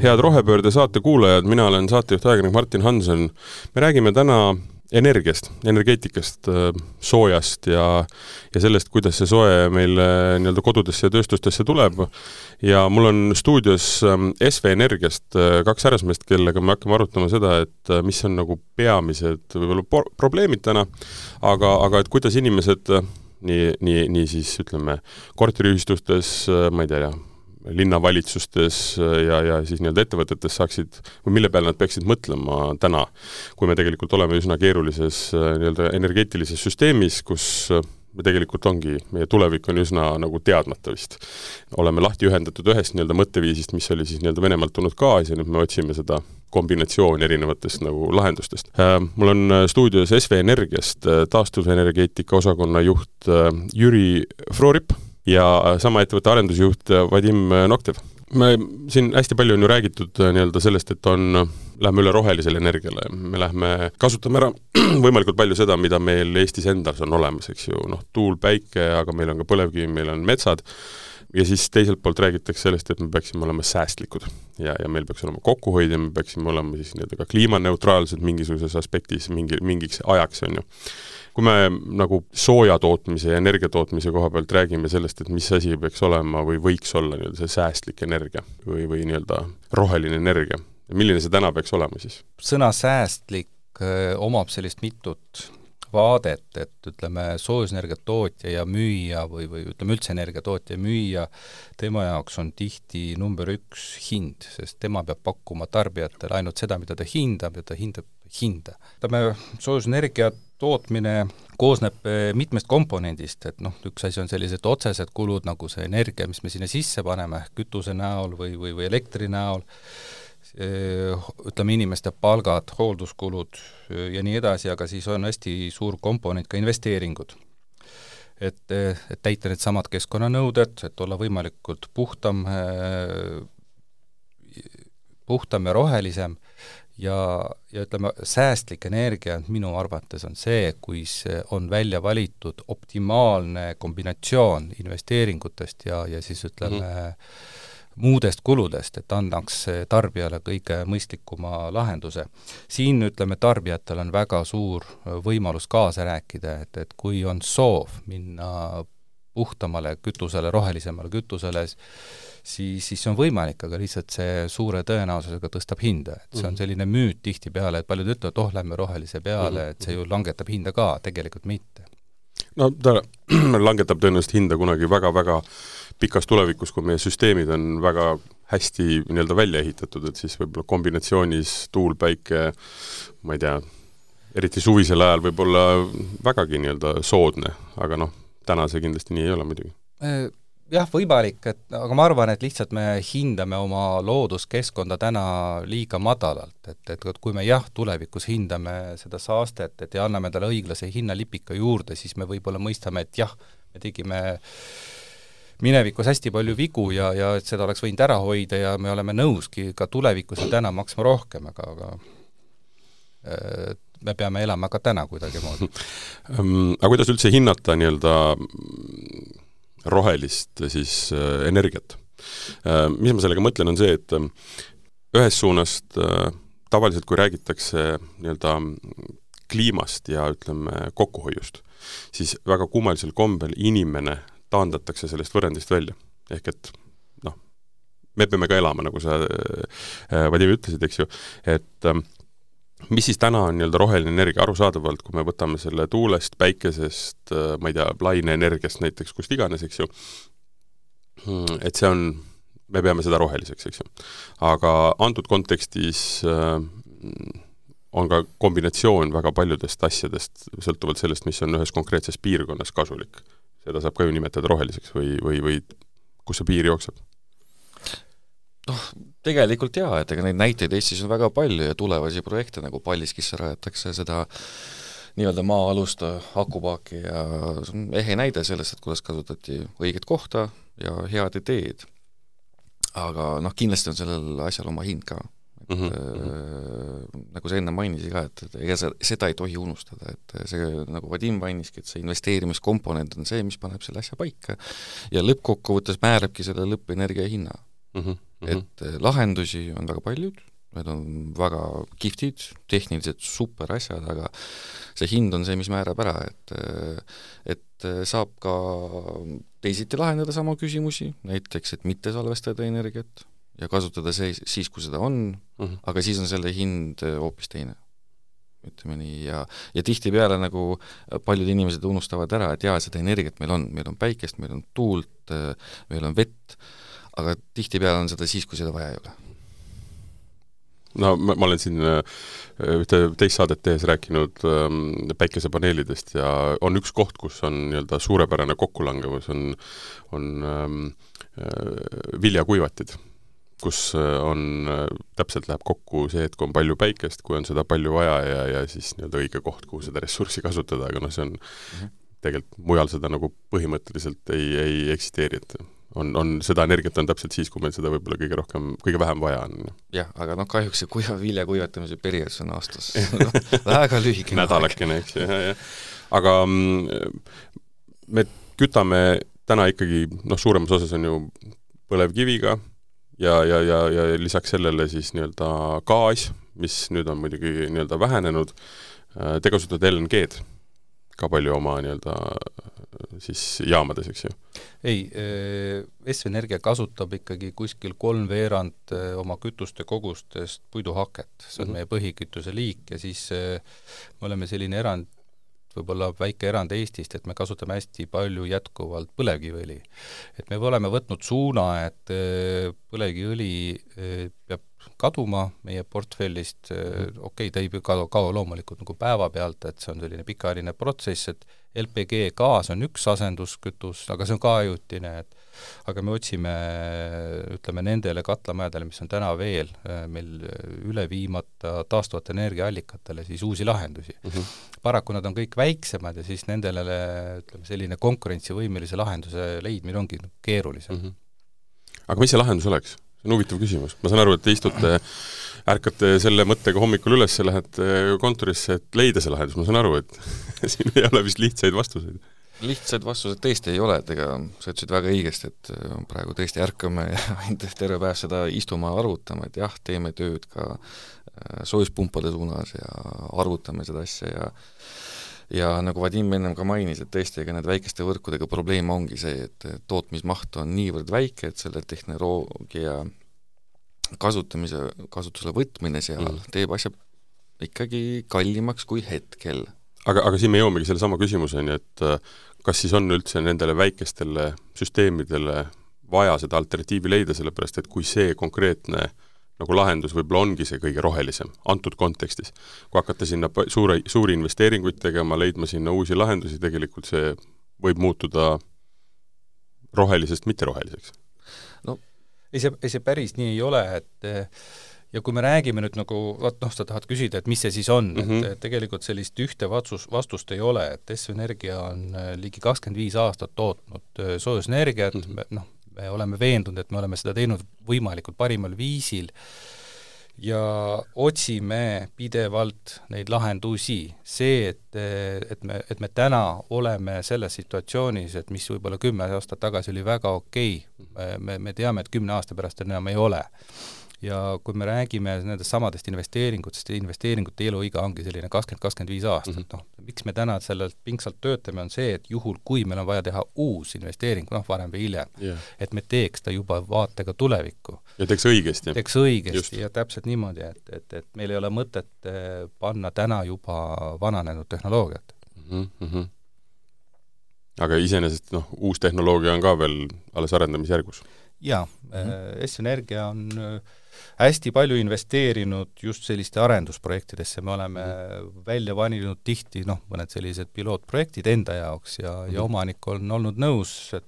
head Rohepöörde saate kuulajad, mina olen saatejuht ajakirjanik Martin Hanson. me räägime täna energiast, energeetikast, soojast ja, ja sellest, kuidas see soe meil nii-öelda kodudesse ja tööstustesse tuleb. ja mul on stuudios ähm, SV Energiast äh, kaks härrasmeest, kellega me hakkame arutama seda, et äh, mis on nagu peamised võib-olla probleemid täna, aga, aga et kuidas inimesed nii, nii, nii siis ütleme, korteriühistustes, ma ei tea, linnavalitsustes ja, ja siis nii-öelda ettevõtetes saaksid, või mille peale nad peaksid mõtlema täna, kui me tegelikult oleme üsna keerulises nii-öelda energeetilises süsteemis, kus me tegelikult ongi, meie tulevik on üsna nagu teadmata vist. oleme lahti ühendatud ühest nii-öelda mõtteviisist, mis oli siis nii-öelda Venemaalt tulnud gaas ja nüüd me otsime seda kombinatsiooni erinevatest nagu lahendustest. Äh, mul on stuudios SV Energiast äh, taastuvenergeetika osakonna juht äh, Jüri Frorip ja sama ettevõtte arendusjuht Vadim Noktev. me siin hästi palju on ju räägitud äh, nii-öelda sellest, et on, lähme üle rohelisele energiale, me lähme, kasutame ära võimalikult palju seda, mida meil Eestis endas on olemas, eks ju, noh, tuul, päike, aga meil on ka põlevkivi, meil on metsad, ja siis teiselt poolt räägitakse sellest, et me peaksime olema säästlikud ja, ja meil peaks olema kokkuhoid ja me peaksime olema siis nii-öelda ka kliimaneutraalsed mingisuguses aspektis mingi, mingiks ajaks, on ju kui me nagu sooja tootmise ja energia tootmise koha pealt räägime sellest, et mis asi peaks olema või võiks olla nii-öelda see säästlik energia või, või nii-öelda roheline energia, milline see täna peaks olema siis? sõna säästlik öö, omab sellist mitut vaadet, et ütleme, soojusenergia tootja ja müüja või, või ütleme üldse energiatootja ja müüja, tema jaoks on tihti number üks hind, sest tema peab pakkuma tarbijatele ainult seda, mida ta hindab ja ta hindab hinda. ütleme, soojusenergia tootmine koosneb eh, mitmest komponendist, et noh, üks asi on sellised otsesed kulud, nagu see energia, mis me sinna sisse paneme, kütuse näol või, või, või elektri näol, ütleme, inimeste palgad, hoolduskulud eh, ja nii edasi, aga siis on hästi suur komponent ka investeeringud. et, et täita needsamad keskkonnanõuded, et olla võimalikult puhtam, puhtam ja rohelisem ja, ja ütleme, säästlik energia minu arvates on see, kui see on välja valitud optimaalne kombinatsioon investeeringutest ja, ja siis ütleme mm, -hmm muudest kuludest, et annaks tarbijale kõige mõistlikuma lahenduse. siin ütleme, tarbijatel on väga suur võimalus kaasa rääkida, et, et kui on soov minna puhtamale kütusele, rohelisemale kütusele, siis, siis see on võimalik, aga lihtsalt see suure tõenäosusega tõstab hinda, et see on mhm. selline müüt tihtipeale, et paljud ütlevad, oh, lähme rohelise peale, et see ju langetab hinda ka, tegelikult mitte. No ta langetab tõenäoliselt hinda kunagi väga-väga pikas tulevikus, kui meie süsteemid on väga hästi nii-öelda välja ehitatud, et siis võib-olla kombinatsioonis tuul, päike, ma ei tea, eriti suvisel ajal võib olla vägagi nii-öelda soodne, aga noh, täna see kindlasti nii ei ole muidugi. Äh, jah, võimalik, et aga ma arvan, et lihtsalt me hindame oma looduskeskkonda täna liiga madalalt, et, et kui me jah, tulevikus hindame seda saastet, et ja anname talle õiglase hinnalipika juurde, siis me võib-olla mõistame, et jah, me tegime minevikus hästi palju vigu ja, ja et seda oleks võinud ära hoida ja me oleme nõuski ka tulevikus ja täna maksma rohkem, aga, aga äh, me peame elama ka täna kuidagimoodi. Aga kuidas üldse hinnata nii-öelda rohelist siis äh, energiat. Äh, mis ma sellega mõtlen, on see, et äh, ühest suunast tavaliselt, kui räägitakse nii-öelda kliimast ja ütleme, kokkuhoiust, siis väga kummalisel kombel inimene taandatakse sellest võrrandist välja. ehk et noh, me peame ka elama, nagu sa äh,, Vadim, ütlesid, eks ju, et äh, mis siis täna on nii-öelda roheline energia, arusaadavalt, kui me võtame selle tuulest, päikesest, äh, ma ei tea, laineenergiast näiteks, kust iganes, eks ju, hmm, et see on, me peame seda roheliseks, eks ju. aga antud kontekstis äh, on ka kombinatsioon väga paljudest asjadest, sõltuvalt sellest, mis on ühes konkreetses piirkonnas kasulik. seda saab ka ju nimetada roheliseks või, või, või kus see piir jookseb noh, tegelikult jaa, et ega neid näiteid Eestis on väga palju ja tulevasi projekte, nagu Paldiskisse rajatakse seda nii-öelda maa-alust akupaaki ja see on ehe näide sellest, et kuidas kasutati õiget kohta ja head ideed. aga noh, kindlasti on sellel asjal oma hind ka. et mm -hmm. nagu sa enne mainisid ka, et, et ega sa, seda ei tohi unustada, et see, nagu Vadim mainiski, et see investeerimiskomponent on see, mis paneb selle asja paika ja lõppkokkuvõttes määrabki selle lõppenergia hinna mm. -hmm mm, -hmm. et äh, lahendusi on väga paljud, need on väga kihvtid, tehniliselt super asjad, aga see hind on see, mis määrab ära, et et saab ka teisiti lahendada samu küsimusi, näiteks et mitte salvestada energiat ja kasutada see siis, kui seda on mm, -hmm. aga siis on selle hind hoopis teine ütleme nii, ja, ja tihtipeale nagu paljud inimesed unustavad ära, et jaa, seda energiat meil on, meil on päikest, meil on tuult, meil on vett, aga tihtipeale on seda siis, kui seda vaja ei ole. no ma, ma olen siin äh, ühte teist saadet tehes rääkinud ähm, päikesepaneelidest ja on üks koht, kus on nii-öelda suurepärane kokkulangevus, on, on ähm, äh, viljakuivatid kus äh, on, äh, täpselt läheb kokku see, et kui on palju päikest, kui on seda palju vaja ja, ja siis nii-öelda õige koht, kuhu seda ressurssi kasutada, aga noh, see on mm -hmm. tegelikult mujal seda nagu põhimõtteliselt ei, ei eksisteeri, et on, on, seda energiat on täpselt siis, kui meil seda võib-olla kõige rohkem, kõige vähem vaja on. jah, aga noh, kahjuks see kuiva vilja kuivatamise periood on aastas väga lühike nädalakene, eks ju, jah, jah. aga mm, me kütame täna ikkagi, noh, suuremas osas on ju põlevkiviga, ja, ja, ja, ja lisaks sellele siis nii-öelda gaas, mis nüüd on muidugi nii-öelda vähenenud, äh, te kasutate LNG-d ka palju oma nii-öelda siis jaamades, eks ju? ei, äh, Eesti Energia kasutab ikkagi kuskil kolmveerand äh, oma kütuste kogustest puiduhaket, see on mm -hmm. meie põhikütuse liik ja siis me oleme selline erand võib-olla väike erand Eestist, et me kasutame hästi palju jätkuvalt põlevkiviõli. et me oleme võtnud suuna, et äh, põlevkiviõli äh, peab kaduma meie portfellist, äh, okei okay,, ta ei kao, kao loomulikult nagu päevapealt, et see on selline pikaajaline protsess, et LPG gaas on üks asenduskütus, aga see on ka ajutine, et aga me otsime, ütleme, nendele katlamajadele, mis on täna veel äh, meil üle viimata taastuvate energiaallikatele, siis uusi lahendusi mm. -hmm. paraku nad on kõik väiksemad ja siis nendele, ütleme, selline konkurentsivõimelise lahenduse leidmine ongi keerulisem mm. -hmm. aga mis see lahendus oleks? See on huvitav küsimus, ma saan aru, et te istute ärkate selle mõttega hommikul üles lähete kontorisse, et leida see lahendus, ma saan aru, et siin ei ole vist lihtsaid vastuseid. Lihtsaid vastused tõesti ei ole, et ega sa ütlesid väga õigesti, et äh, praegu tõesti ärkame ja ainult terve päev seda istuma arvutama, et jah, teeme tööd ka äh, soojuspumpade suunas ja arvutame seda asja ja ja nagu Vadim ennem ka mainis, et tõesti, ega need väikeste võrkudega probleem ongi see, et tootmismaht on niivõrd väike, et selle tehnoloogia kasutamise, kasutusele võtmine seal mm. teeb asja ikkagi kallimaks kui hetkel aga, aga siin me jõuamegi sellesama küsimuseni, et äh, kas siis on üldse nendele väikestele süsteemidele vaja seda alternatiivi leida, sellepärast et kui see konkreetne nagu lahendus võib-olla ongi see kõige rohelisem, antud kontekstis. kui hakata sinna suure, suuri investeeringuid tegema, leidma sinna uusi lahendusi, tegelikult see võib muutuda rohelisest mitteroheliseks. no ei, see, ei see päris nii ei ole, et ja kui me räägime nüüd nagu, vot noh, sa tahad küsida, et mis see siis on mm, -hmm. et mhm. tegelikult sellist ühte vastus, vastust ei ole, et Eesti Energia on äh, ligi kakskümmend viis aastat tootnud äh, soojusenergiat mm, -hmm. noh, me oleme veendunud, et me oleme seda teinud võimalikult parimal viisil ja otsime pidevalt neid lahendusi. see, et, et me, et me täna oleme selles situatsioonis, et mis võib-olla kümme aastat tagasi oli väga okei okay,, me, me teame, et kümne aasta pärast enam ei ole ja kui me räägime nendest samadest investeeringutest, investeeringute eluiga ongi selline kakskümmend, kakskümmend viis aastat mm, -hmm. noh, miks me täna sellelt pingsalt töötame, on see, et juhul, kui meil on vaja teha uus investeering, noh, varem või hiljem yeah., et me teeks ta juba vaatega tulevikku. ja teeks õigesti. teeks õigesti ja täpselt niimoodi, et, et, et meil ei ole mõtet eh, panna täna juba vananenud tehnoloogiat mm. -hmm. aga iseenesest noh, uus tehnoloogia on ka veel alles arendamisjärgus? jaa mm, -hmm. Eesti Energia on äh, hästi palju investeerinud just selliste arendusprojektidesse, me oleme mm. välja valinud tihti noh, mõned sellised pilootprojektid enda jaoks ja mm., ja omanik on olnud nõus, et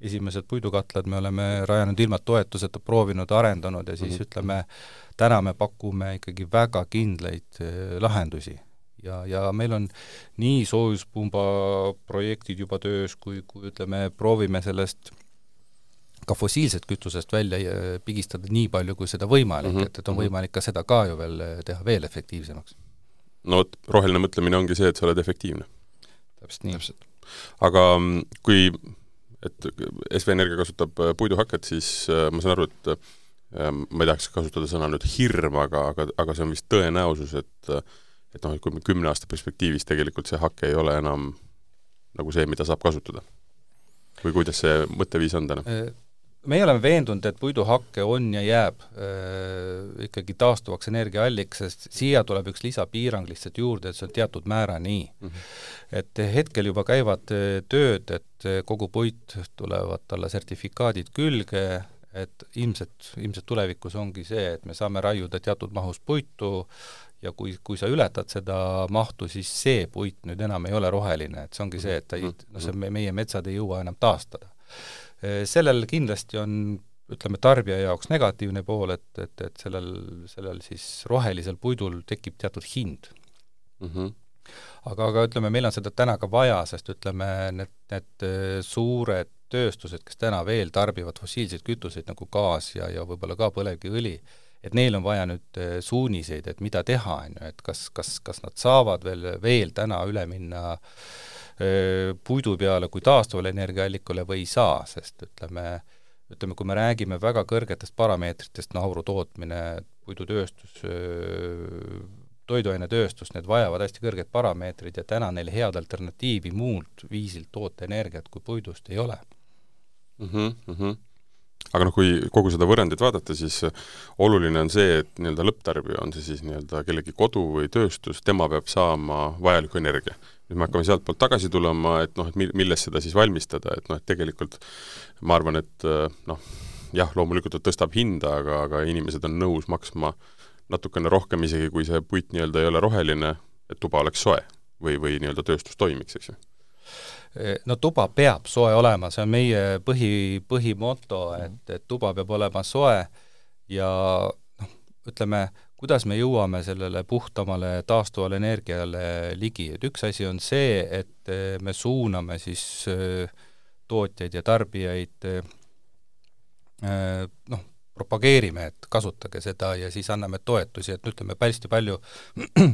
esimesed puidukatlad me oleme rajanud ilma toetuseta, proovinud, arendanud ja siis mm. ütleme, täna me pakume ikkagi väga kindlaid eh, lahendusi ja, ja meil on nii soojuspumba projektid juba töös, kui, kui ütleme, proovime sellest ka fossiilsest kütusest välja äh, pigistada nii palju, kui seda võimalik mm, -hmm. et, et on mhm. võimalik ka seda ka ju veel äh, teha veel efektiivsemaks. no vot, roheline mõtlemine ongi see, et sa oled efektiivne. täpselt nii. aga mm, kui, et SV Energia kasutab äh, puiduhaket, siis ma saan aru, et ma ei tahaks kasutada sõna nüüd hirm, aga, aga, aga see on vist tõenäosus, et et noh, et kui me kümne aasta perspektiivis tegelikult see hake ei ole enam nagu see, mida saab kasutada? või kuidas see mõtteviis on täna? Meie oleme veendunud, et puiduhakke on ja jääb äh, ikkagi taastuvaks energiaallikaks, sest siia tuleb üks lisapiirang lihtsalt juurde, et see on teatud määrani mm. -hmm. et hetkel juba käivad tööd, et kogu puit tulevad talle sertifikaadid külge, et ilmselt, ilmselt tulevikus ongi see, et me saame raiuda teatud mahus puitu ja kui, kui sa ületad seda mahtu, siis see puit nüüd enam ei ole roheline, et see ongi see, et ta ei, noh, see meie metsad ei jõua enam taastada Äh, sellel kindlasti on ütleme, tarbija jaoks negatiivne pool, et, et, et sellel, sellel siis rohelisel puidul tekib teatud hind mm. -hmm. aga, aga ütleme, meil on seda täna ka vaja, sest ütleme, need, need äh, suured tööstused, kes täna veel tarbivad fossiilseid kütuseid nagu gaas ja, ja võib-olla ka põlevkiviõli, et neil on vaja nüüd äh, suuniseid, et mida teha, on ju, et kas, kas, kas nad saavad veel, veel täna üle minna äh, puidu peale kui taastuvale energiaallikule või ei saa, sest ütleme, ütleme, kui me räägime väga kõrgetest parameetritest, nauru tootmine, puidutööstus, toiduainetööstus, need vajavad hästi kõrgeid parameetreid ja täna neil head alternatiivi muult viisilt toota energiat kui puidust ei ole mm. -hmm, mm -hmm aga noh, kui kogu seda võrrandit vaadata, siis oluline on see, et nii-öelda lõpptarbija, on see siis nii-öelda kellegi kodu või tööstus, tema peab saama vajaliku energia. Nüüd me hakkame sealtpoolt tagasi tulema, et noh, et mi-, millest seda siis valmistada, et noh, et tegelikult ma arvan, et äh, noh, jah, loomulikult ta tõstab hinda, aga, aga inimesed on nõus maksma natukene rohkem, isegi kui see puit nii-öelda ei ole roheline, et tuba oleks soe või, või nii-öelda tööstus toimiks, eks ju no tuba peab soe olema, see on meie põhi, põhimoto, et, et tuba peab olema soe ja noh, ütleme, kuidas me jõuame sellele puhtamale taastuvale energiale ligi, et üks asi on see, et eh, me suuname siis eh, tootjaid ja tarbijaid eh, noh, propageerime, et kasutage seda ja siis anname toetusi, et ütleme, hästi palju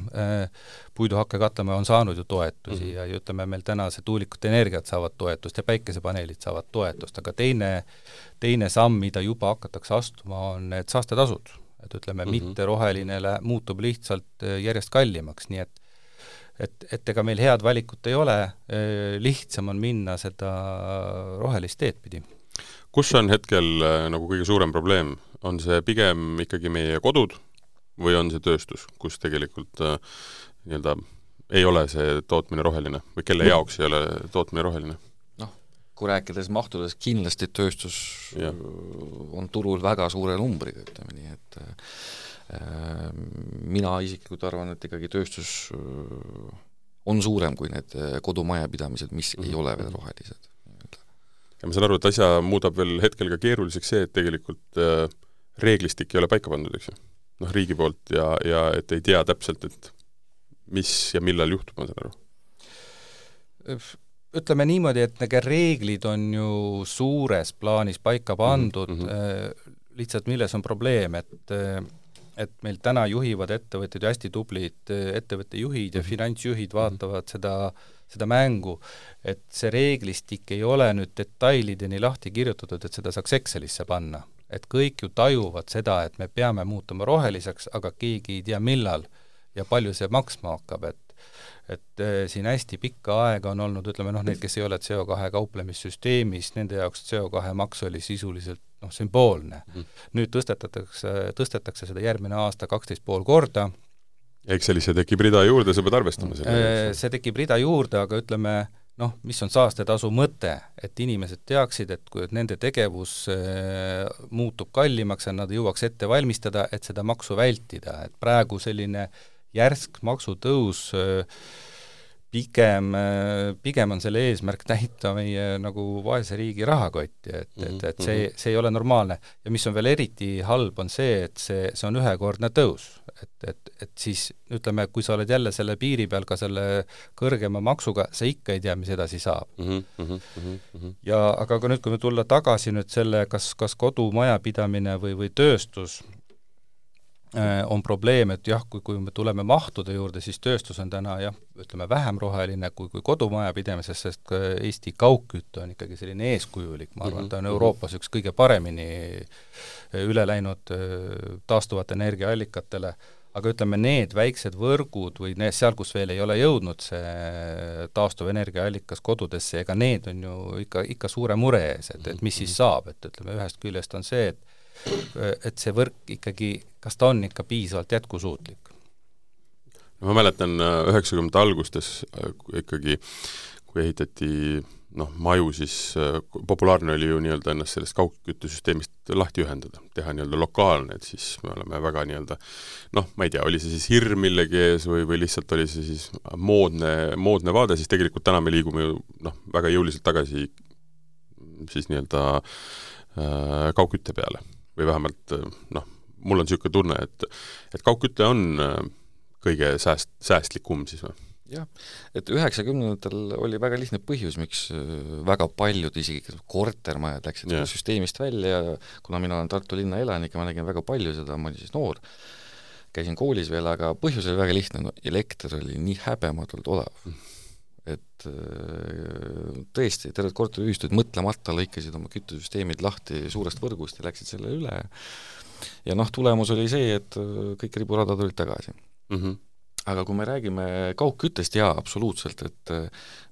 puiduhakkekatlamäe on saanud ju toetusi mm -hmm. ja, ja ütleme, meil täna see tuulikute energiat saavad toetust ja päikesepaneelid saavad toetust, aga teine, teine samm, mida juba hakatakse astuma, on need saastetasud et ütleme mm, -hmm. mitteroheline muutub lihtsalt äh, järjest kallimaks, nii et et, et ega meil head valikut ei ole, äh, lihtsam on minna seda rohelist teed pidi. Kus on hetkel äh, nagu kõige suurem probleem, on see pigem ikkagi meie kodud või on see tööstus, kus tegelikult äh, nii-öelda ei ole see tootmine roheline või kelle jaoks ei ole tootmine roheline? kui rääkides mahtudest, kindlasti tööstus ja. on turul väga suure numbriga, ütleme nii, et äh, mina isiklikult arvan, et ikkagi tööstus äh, on suurem kui need kodumajapidamised, mis mm -hmm. ei ole veel rohelised. Ja ma saan aru, et asja muudab veel hetkel ka keeruliseks see, et tegelikult äh, reeglistik ei ole paika pandud, eks ju? noh, riigi poolt ja, ja et ei tea täpselt, et mis ja millal juhtub, ma saan aru ütleme niimoodi, et need reeglid on ju suures plaanis paika pandud mm, -hmm. lihtsalt milles on probleem, et äh, et meil täna juhivad ettevõtted ju hästi tublid äh, ettevõtte juhid ja -hmm. finantsjuhid mhm. vaatavad mm -hmm. seda, seda mängu, et see reeglistik ei ole nüüd detailideni lahti kirjutatud, et seda saaks Excelisse panna. et kõik ju tajuvad seda, et me peame muutuma roheliseks, aga keegi ei tea, millal ja palju see maksma hakkab, et et äh, siin hästi pikka aega on olnud, ütleme noh, need, kes ei ole CO2 kauplemissüsteemis, nende jaoks CO2 maks oli sisuliselt noh, sümboolne mm. nüüd tõstetatakse, tõstetakse seda järgmine aasta kaksteist pool korda, Excelisse tekib rida juurde, sa pead arvestama sellega. Äh, see tekib rida juurde, aga ütleme noh, mis on saastetasu mõte, et inimesed teaksid, et kui et nende tegevus äh, muutub kallimaks ja nad jõuaks ette valmistada, et seda maksu vältida, et praegu selline äh, järsk maksutõus pigem, pigem on selle eesmärk täita meie nagu vaese riigi rahakotti, et, et, et see, mhm. see ei ole normaalne. ja mis on veel eriti halb, on see, et see, see on ühekordne tõus. et, et, et siis ütleme, kui sa oled jälle selle piiri peal ka selle kõrgema maksuga, sa ikka ei tea, mis edasi saab mm. -hmm, mm -hmm. ja aga ka nüüd, kui me tulla tagasi nüüd selle, kas, kas kodumajapidamine või, või tööstus, Äh, on probleem, et jah, kui, kui me tuleme mahtude juurde, siis tööstus on täna jah, ütleme vähem roheline kui, kui kodumajapidamises, sest Eesti kaugküte on ikkagi selline eeskujulik, ma arvan, ta on mhm, mhm. Euroopas üks kõige paremini äh, üle läinud äh, taastuvate energiaallikatele, aga ütleme, need väiksed võrgud või need seal, kus veel ei ole jõudnud see taastuvenergiaallikas kodudesse, ega need on ju ikka, ikka suure mure ees, et, et mis siis mhm. saab, et ütleme, ühest küljest on see, et et see võrk ikkagi, kas ta on ikka piisavalt jätkusuutlik? ma mäletan äh, üheksakümnendate algustes äh, ikkagi, kui ehitati noh, maju, siis äh, populaarne oli ju nii-öelda ennast sellest kaugküttesüsteemist lahti ühendada, teha nii-öelda lokaalne, et siis me oleme väga nii-öelda noh, ma ei tea, oli see siis hirm millegi ees või, või lihtsalt oli see siis moodne, moodne vaade, siis tegelikult täna me liigume ju noh, väga jõuliselt tagasi siis nii-öelda äh, kaugkütte peale või vähemalt noh, mul on niisugune tunne, et et kaugküte on äh, kõige sääst-, säästlikum siis või? jah, et üheksakümnendatel oli väga lihtne põhjus, miks äh, väga paljud, isegi kortermajad läksid yeah. süsteemist välja ja kuna mina olen Tartu linna elanik ja ma nägin väga palju seda, ma olin siis noor, käisin koolis veel, aga põhjus oli väga lihtne, no elekter oli nii häbematult odav mm et äh, tõesti, terved korteriühistud mõtlemata lõikasid oma küttesüsteemid lahti suurest võrgust ja läksid selle üle ja noh, tulemus oli see, et äh, kõik riburada tulid tagasi mm. -hmm. aga kui me räägime kaugküttest, jaa, absoluutselt, et äh,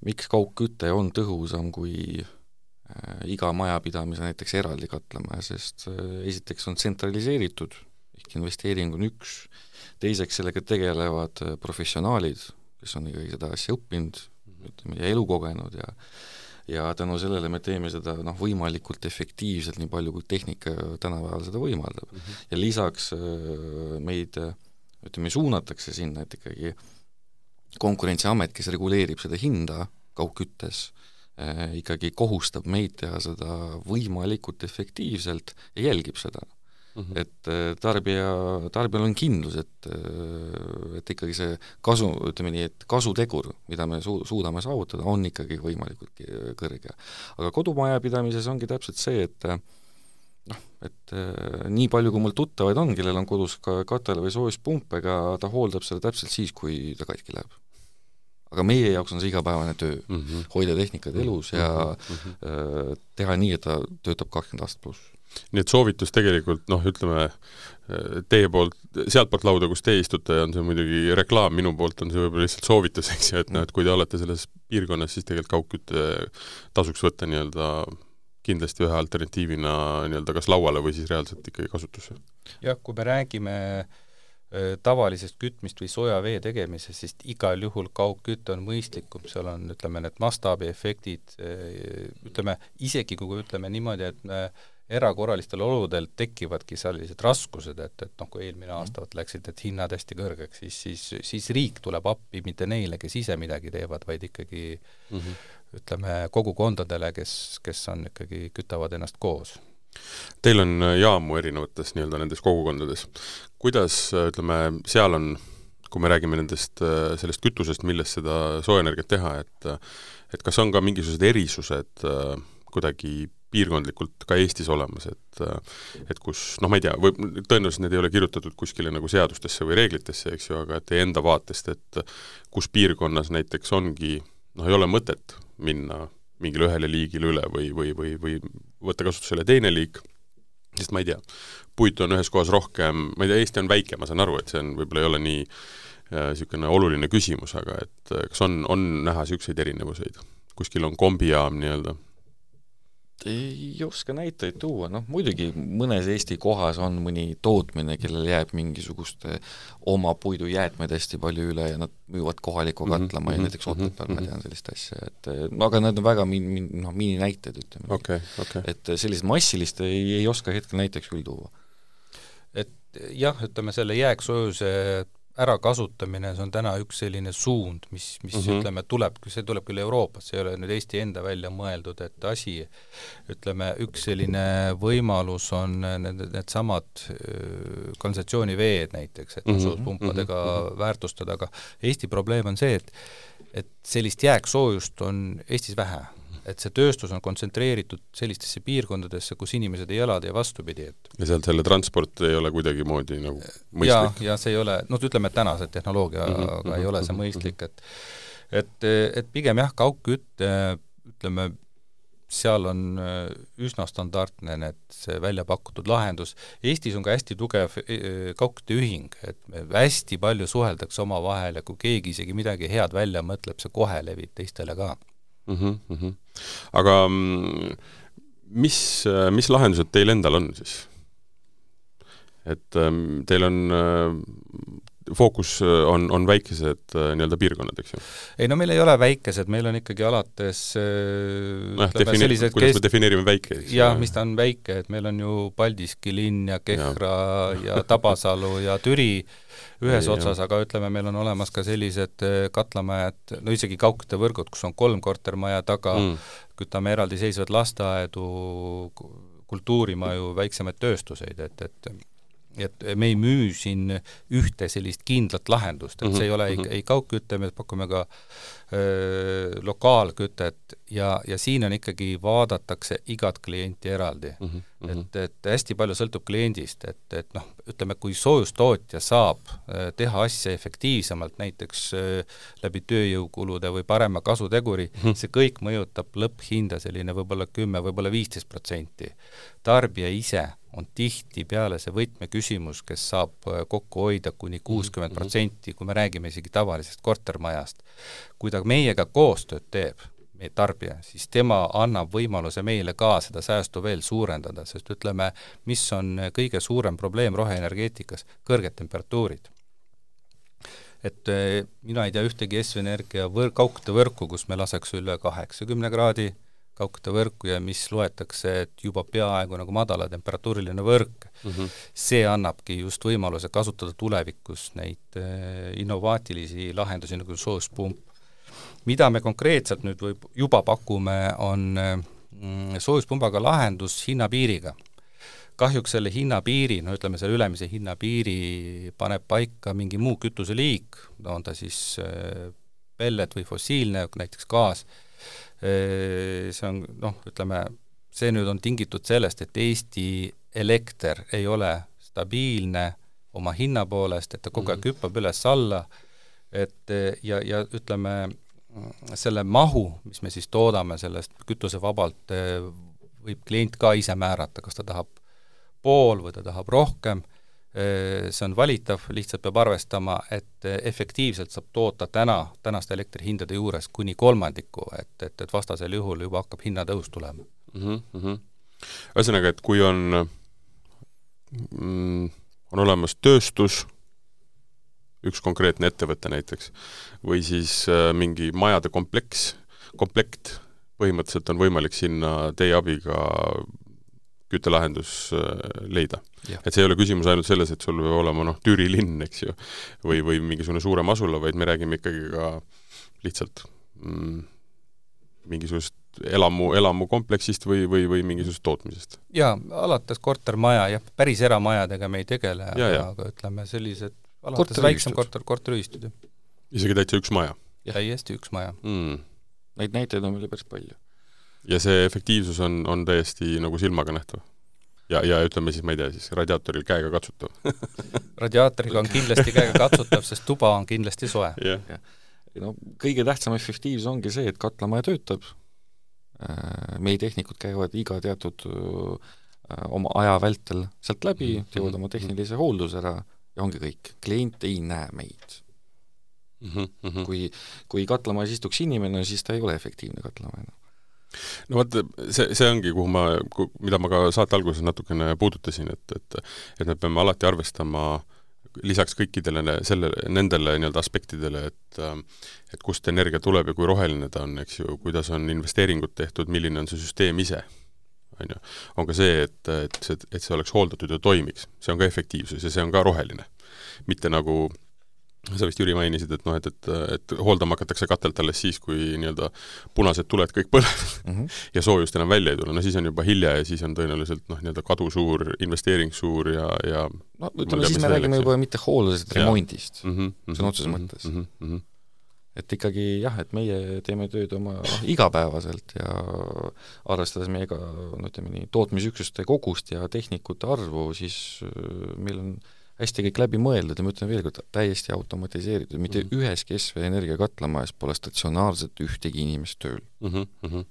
miks kaugküte on tõhusam kui iga majapidamise näiteks eraldi katlamaja, sest esiteks on tsentraliseeritud, ehk investeering on üks, teiseks sellega tegelevad professionaalid, kes on ikkagi seda asja õppinud, ütleme, ja elu kogenud ja ja tänu sellele me teeme seda noh, võimalikult efektiivselt, nii palju kui tehnika tänapäeval seda võimaldab mm. -hmm. ja lisaks äh, meid ütleme, suunatakse sinna, et ikkagi Konkurentsiamet, kes reguleerib seda hinda kaugküttes, äh, ikkagi kohustab meid teha seda võimalikult efektiivselt ja jälgib seda mm. -hmm. et äh, tarbija, tarbijal on kindlus, et, äh, et ikkagi see kasu, ütleme nii, et kasutegur, mida me su-, suudame saavutada, on ikkagi võimalikult kõrge. aga kodumajapidamises ongi täpselt see, et äh, noh, et äh, nii palju, kui mul tuttavaid on, kellel on kodus ka katel või soojuspump, ega ta hooldab seda täpselt siis, kui ta katki läheb. aga meie jaoks on see igapäevane töö mm, -hmm. hoida tehnikat elus ja mm -hmm. äh, teha nii, et ta töötab kakskümmend aastat pluss nii et soovitus tegelikult noh, ütleme teie poolt, sealtpoolt lauda, kus te istute, on see muidugi reklaam, minu poolt on see võib-olla lihtsalt soovitus, eks ju, et noh, et kui te olete selles piirkonnas, siis tegelikult kaugkütte tasuks võtta nii-öelda kindlasti ühe alternatiivina nii-öelda kas lauale või siis reaalselt ikkagi kasutusse. jah, kui me räägime tavalisest kütmist või sooja vee tegemisest, siis igal juhul kaugküte on mõistlikum, seal on, ütleme, need mastaabiefektid, ütleme, isegi kui ütleme niimoodi, et me erakorralistel oludel tekivadki sellised raskused, et, et noh, kui eelmine mhm. aasta vot läksid need hinnad hästi kõrgeks, siis, siis, siis riik tuleb appi mitte neile, kes ise midagi teevad, vaid ikkagi mm -hmm. ütleme, kogukondadele, kes, kes on ikkagi, kütavad ennast koos. Teil on äh, jaamu erinevates nii-öelda nendes kogukondades. kuidas, äh, ütleme, seal on, kui me räägime nendest, äh, sellest kütusest, millest seda soojenergiat teha, et et kas on ka mingisugused erisused kuidagi piirkondlikult ka Eestis olemas, et et kus noh, ma ei tea, võib, tõenäoliselt need ei ole kirjutatud kuskile nagu seadustesse või reeglitesse, eks ju, aga et teie enda vaatest, et kus piirkonnas näiteks ongi noh, ei ole mõtet minna mingile ühele liigile üle või, või, või, või võtta kasutusele teine liik, sest ma ei tea, puitu on ühes kohas rohkem, ma ei tea, Eesti on väike, ma saan aru, et see on, võib-olla ei ole nii niisugune äh, oluline küsimus, aga et kas on, on näha niisuguseid erinevuseid? kuskil on kombijaam nii-öelda ei oska näiteid tuua, noh muidugi mõnes Eesti kohas on mõni tootmine, kellel jääb mingisuguste oma puidujäätmeid hästi palju üle ja nad müüvad kohalikku mhm, katlamaja mm -hmm. näiteks Otepääl mm -hmm. ma tean sellist asja, et no aga need on väga min-, min-, noh, mininäited, ütleme okay,. Okay. et sellist massilist ei, ei oska hetkel näiteks küll tuua. et jah, ütleme selle jääksoojuse ärakasutamine, see on täna üks selline suund, mis, mis mm -hmm. ütleme, tuleb, see tuleb küll Euroopast, see ei ole nüüd Eesti enda välja mõeldud, et asi, ütleme, üks selline võimalus on need, needsamad kanalisatsiooniveed näiteks, et mm -hmm. pumpadega mm -hmm. väärtustada, aga Eesti probleem on see, et et sellist jääksoojust on Eestis vähe et see tööstus on kontsentreeritud sellistesse piirkondadesse, kus inimesed ei ela ja vastupidi, et ja sealt selle transport ei ole kuidagimoodi nagu mõistlik? ja, ja see ei ole, noh, ütleme, et tänase tehnoloogiaga mm -hmm, ei ole see mhm, mõistlik, et et, et pigem jah, kaugküte ütleme, seal on äh, üsna standardne need, see välja pakutud lahendus. Eestis on ka hästi tugev äh, kaugkütteühing, et hästi palju suheldakse omavahel ja kui keegi isegi midagi head välja mõtleb, see kohe levib teistele ka mm. -hmm, mm -hmm. aga mis, mis lahendused teil endal on siis? et ähm, teil on fookus äh, on, on väikesed äh, nii-öelda piirkonnad, eks ju? ei no meil ei ole väikesed, meil on ikkagi alates noh, defini-, kuidas me defineerime väike, eks ju? jah, mis ta on väike, et meil on ju Paldiski linn ja Kehra ja, ja Tabasalu ja Türi ühes ja, otsas, aga ütleme, meil on olemas ka sellised katlamajad, no isegi kaugküttevõrgud, kus on kolm kortermaja taga mm., kütame eraldiseisvaid lasteaedu, kultuurimaju, väiksemaid tööstuseid, et, et et me ei müü siin ühte sellist kindlat lahendust, et see ei ole ei, mhm. ei kaugküte, me pakume ka öö, lokaalkütet ja, ja siin on ikkagi, vaadatakse igat klienti eraldi mm. -hmm. et, et hästi palju sõltub kliendist, et, et noh, ütleme, kui soojustootja saab teha asja efektiivsemalt, näiteks öö, läbi tööjõukulude või parema kasuteguri mm, -hmm. see kõik mõjutab lõpphinda selline võib-olla kümme, võib-olla viisteist protsenti. tarbija ise on tihtipeale see võtmeküsimus, kes saab äh, kokku hoida kuni mhm, kuuskümmend protsenti, kui me räägime isegi tavalisest kortermajast. kui ta meiega koostööd teeb, meie tarbija, siis tema annab võimaluse meile ka seda säästu veel suurendada, sest ütleme, mis on kõige suurem probleem roheenergeetikas, kõrged temperatuurid. Et äh, mina ei tea ühtegi Eesti Energia võr-, kaugküttevõrku, kus me laseks üle kaheksakümne kraadi kaugküttevõrku ja mis loetakse, et juba peaaegu nagu madalatemperatuuriline võrk mm, -hmm. see annabki just võimaluse kasutada tulevikus neid äh, innovaatilisi lahendusi nagu soojuspump. mida me konkreetselt nüüd võib, juba pakume, on äh, soojuspumbaga lahendus hinnapiiriga kahjuks selle hinnapiiri, no ütleme, selle ülemise hinnapiiri paneb paika mingi muu kütuseliik, on ta siis äh, pellet või fossiilne, näiteks gaas, see on noh, ütleme, see nüüd on tingitud sellest, et Eesti elekter ei ole stabiilne oma hinna poolest, et ta kogu aeg -hmm. hüppab üles-alla, et ja, ja ütleme, selle mahu, mis me siis toodame sellest kütusevabalt, võib klient ka ise määrata, kas ta tahab pool või ta tahab rohkem see on valitav, lihtsalt peab arvestama, et äh, efektiivselt saab toota täna, tänaste elektrihindade juures kuni kolmandiku, et, et, et vastasel juhul juba hakkab hinnatõus tulema mm. -hmm. ühesõnaga, et kui on mm,, on olemas tööstus, üks konkreetne ettevõte näiteks, või siis äh, mingi majade kompleks, komplekt, põhimõtteliselt on võimalik sinna teie abiga küttelahendus leida et see ei ole küsimus ainult selles, et sul peab olema noh, Türi linn, eks ju, või, või mingisugune suurem asula, vaid me räägime ikkagi ka lihtsalt mm, mingisugusest elamu, elamukompleksist või, või, või mingisugusest tootmisest? jaa, alates kortermaja, jah, päris eramajadega me ei tegele, aga, aga ütleme, sellised alates väiksem korter, korteriühistud, jah. isegi täitsa üks maja? täiesti üks maja mm.. Neid näiteid on meil päris palju. ja see efektiivsus on, on täiesti nagu silmaga nähtav? Ja, ja ütleme siis, ma ei tea, siis radiaatoril käega katsutav. Radiaatoriga on kindlasti käega katsutav, sest tuba on kindlasti soe. Yeah.. no kõige tähtsam efektiivsus ongi see, et katlamaja töötab, äh, meie tehnikud käivad iga teatud äh, oma aja vältel sealt läbi, mhm. teevad oma tehnilise hoolduse ära ja ongi kõik, klient ei näe meid. Mm. -hmm. kui, kui katlamajas istuks inimene, siis ta ei ole efektiivne katlamaja. enam no vot, see, see ongi, kuhu ma, mida ma ka saate alguses natukene puudutasin, et, et et me peame alati arvestama lisaks kõikidele selle, nendele nii-öelda aspektidele, et et kust energia tuleb ja kui roheline ta on, eks ju, kuidas on investeeringud tehtud, milline on see süsteem ise, on ju. on ka see, et, et see, et see oleks hooldatud ja toimiks, see on ka efektiivsus ja see on ka roheline. mitte nagu sa vist, Jüri, mainisid, et noh, et, et, et hooldama hakatakse katelt alles siis, kui nii-öelda punased tuled kõik põlevad mm -hmm. ja soojust enam välja ei tule, no siis on juba hilja ja siis on tõenäoliselt noh, nii-öelda kadu suur, investeering suur ja, ja no ütleme, siis me räägime juba mitte hooldusest, remondist mm -hmm, sõna otseses mm -hmm, mõttes mm. -hmm. et ikkagi jah, et meie teeme tööd oma noh, igapäevaselt ja arvestades meiega no ütleme nii, tootmisüksuste kogust ja tehnikute arvu, siis äh, meil on hästi kõik läbi mõeldud ja ma ütlen veel kord, täiesti automatiseeritud, mitte mm -hmm. üheski SV Energia katlamajas pole statsionaarselt ühtegi inimest tööl mm. -hmm.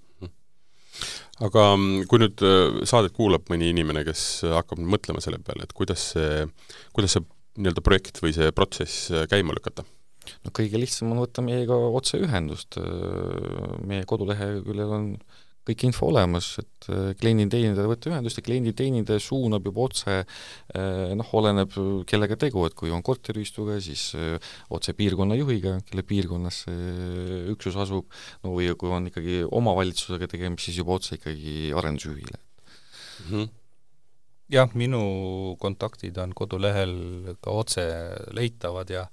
aga mm, kui nüüd äh, saadet kuulab mõni inimene, kes hakkab mõtlema selle peale, et kuidas see, kuidas see nii-öelda projekt või see protsess äh, käima lükata no kõige lihtsam on võtta meiega otseühendust, meie koduleheküljel on kõik info olemas, et äh, klienditeenindaja võtta ühendust ja klienditeenindaja suunab juba otse äh, noh, oleneb kellega tegu, et kui on korteriühistuga, siis äh, otse piirkonna juhiga, kelle piirkonnas see üksus asub, no või kui on ikkagi omavalitsusega tegemist, siis juba otse ikkagi arendusjuhile mm. -hmm jah, minu kontaktid on kodulehel ka otse leitavad ja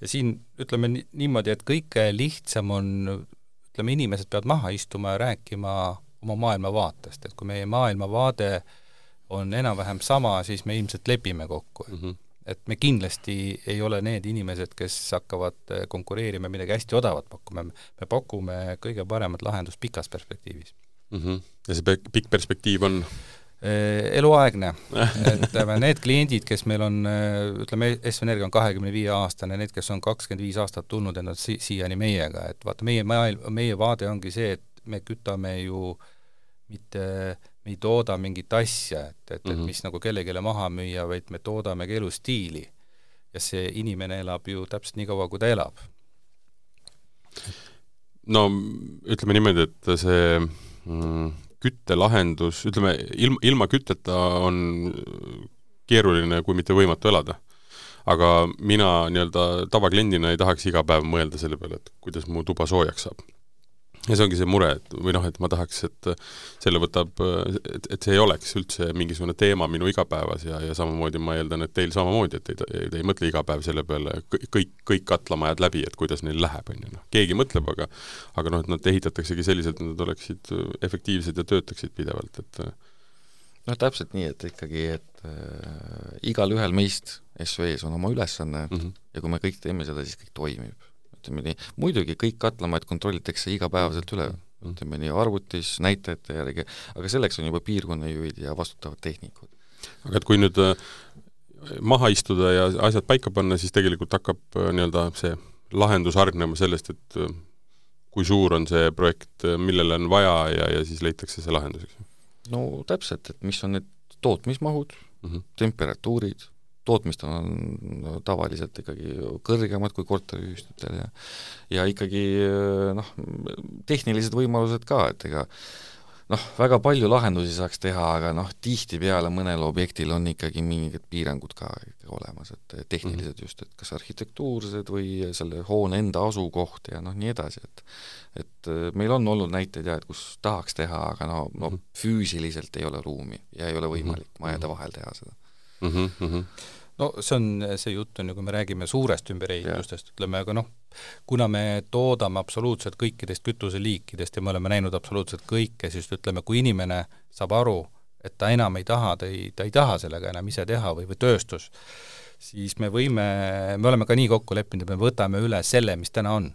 ja siin ütleme niimoodi, et kõige lihtsam on, ütleme, inimesed peavad maha istuma ja rääkima oma maailmavaatest, et kui meie maailmavaade on enam-vähem sama, siis me ilmselt lepime kokku mm. -hmm. et me kindlasti ei ole need inimesed, kes hakkavad konkureerima midagi hästi odavat pakkuma, me pakume kõige paremat lahendust pikas perspektiivis mm. -hmm. ja see pikk perspektiiv on? Äh, eluaegne, ütleme need kliendid, kes meil on, äh, ütleme, Eesti Energia on kahekümne viie aastane, need, kes on kakskümmend viis aastat tulnud ennast si-, siiani meiega, et vaata, meie maailm, meie vaade ongi see, et me kütame ju mitte, me ei tooda mingit asja, et, et mm, -hmm. et mhm. mis nagu kellelegi maha müüa, vaid me toodamegi elustiili. ja see inimene elab ju täpselt nii kaua, kui ta elab. no ütleme niimoodi, et see mm, küttelahendus, ütleme, ilma, ilma kütteta on keeruline, kui mitte võimatu elada. aga mina nii-öelda tavakliendina ei tahaks iga päev mõelda selle peale, et kuidas mu tuba soojaks saab ja see ongi see mure, et või noh, et ma tahaks, et selle võtab, et, et see ei oleks üldse mingisugune teema minu igapäevas ja, ja samamoodi ma eeldan, et teil samamoodi, et te, te ei mõtle iga päev selle peale kõik, kõik katlamajad läbi, et kuidas neil läheb, on ju, noh. keegi mõtleb, aga aga noh, et nad ehitataksegi selliselt, et nad oleksid efektiivsed ja töötaksid pidevalt, et noh, täpselt nii, et ikkagi, et äh, igalühel meist SV-s on oma ülesanne mm -hmm. ja kui me kõik teeme seda, siis kõik toimib ütleme nii, muidugi kõik katlamaid kontrollitakse igapäevaselt üle, mm. ütleme nii, arvutis, näitajate järgi, aga selleks on juba piirkonnajuhid ja vastutavad tehnikud. aga et kui nüüd äh, maha istuda ja asjad paika panna, siis tegelikult hakkab äh, nii-öelda see lahendus hargnema sellest, et äh, kui suur on see projekt, millele on vaja ja, ja siis leitakse see lahendus, eks ju? no täpselt, et mis on need tootmismahud mm, -hmm. temperatuurid tootmist on tavaliselt ikkagi kõrgemad kui korteriühistutel ja ja ikkagi noh, tehnilised võimalused ka, et ega noh, väga palju lahendusi saaks teha, aga noh, tihtipeale mõnel objektil on ikkagi mingid piirangud ka olemas, et tehnilised mm -hmm. just, et kas arhitektuursed või selle hoone enda asukoht ja noh, nii edasi, et et meil on olnud näiteid jah, et kus tahaks teha, aga no, no -hmm. füüsiliselt ei ole ruumi ja ei ole võimalik mm -hmm. majade vahel teha seda mm. -hmm. No see on, see jutt on ju, kui me räägime suurest ümberehitustest, ütleme, aga noh, kuna me toodame absoluutselt kõikidest kütuseliikidest ja me oleme näinud absoluutselt kõike, siis ütleme, kui inimene saab aru, et ta enam ei taha, ta ei, ta ei taha sellega enam ise teha või, või tööstus, siis me võime, me oleme ka nii kokku leppinud, et me võtame üle selle, mis täna on.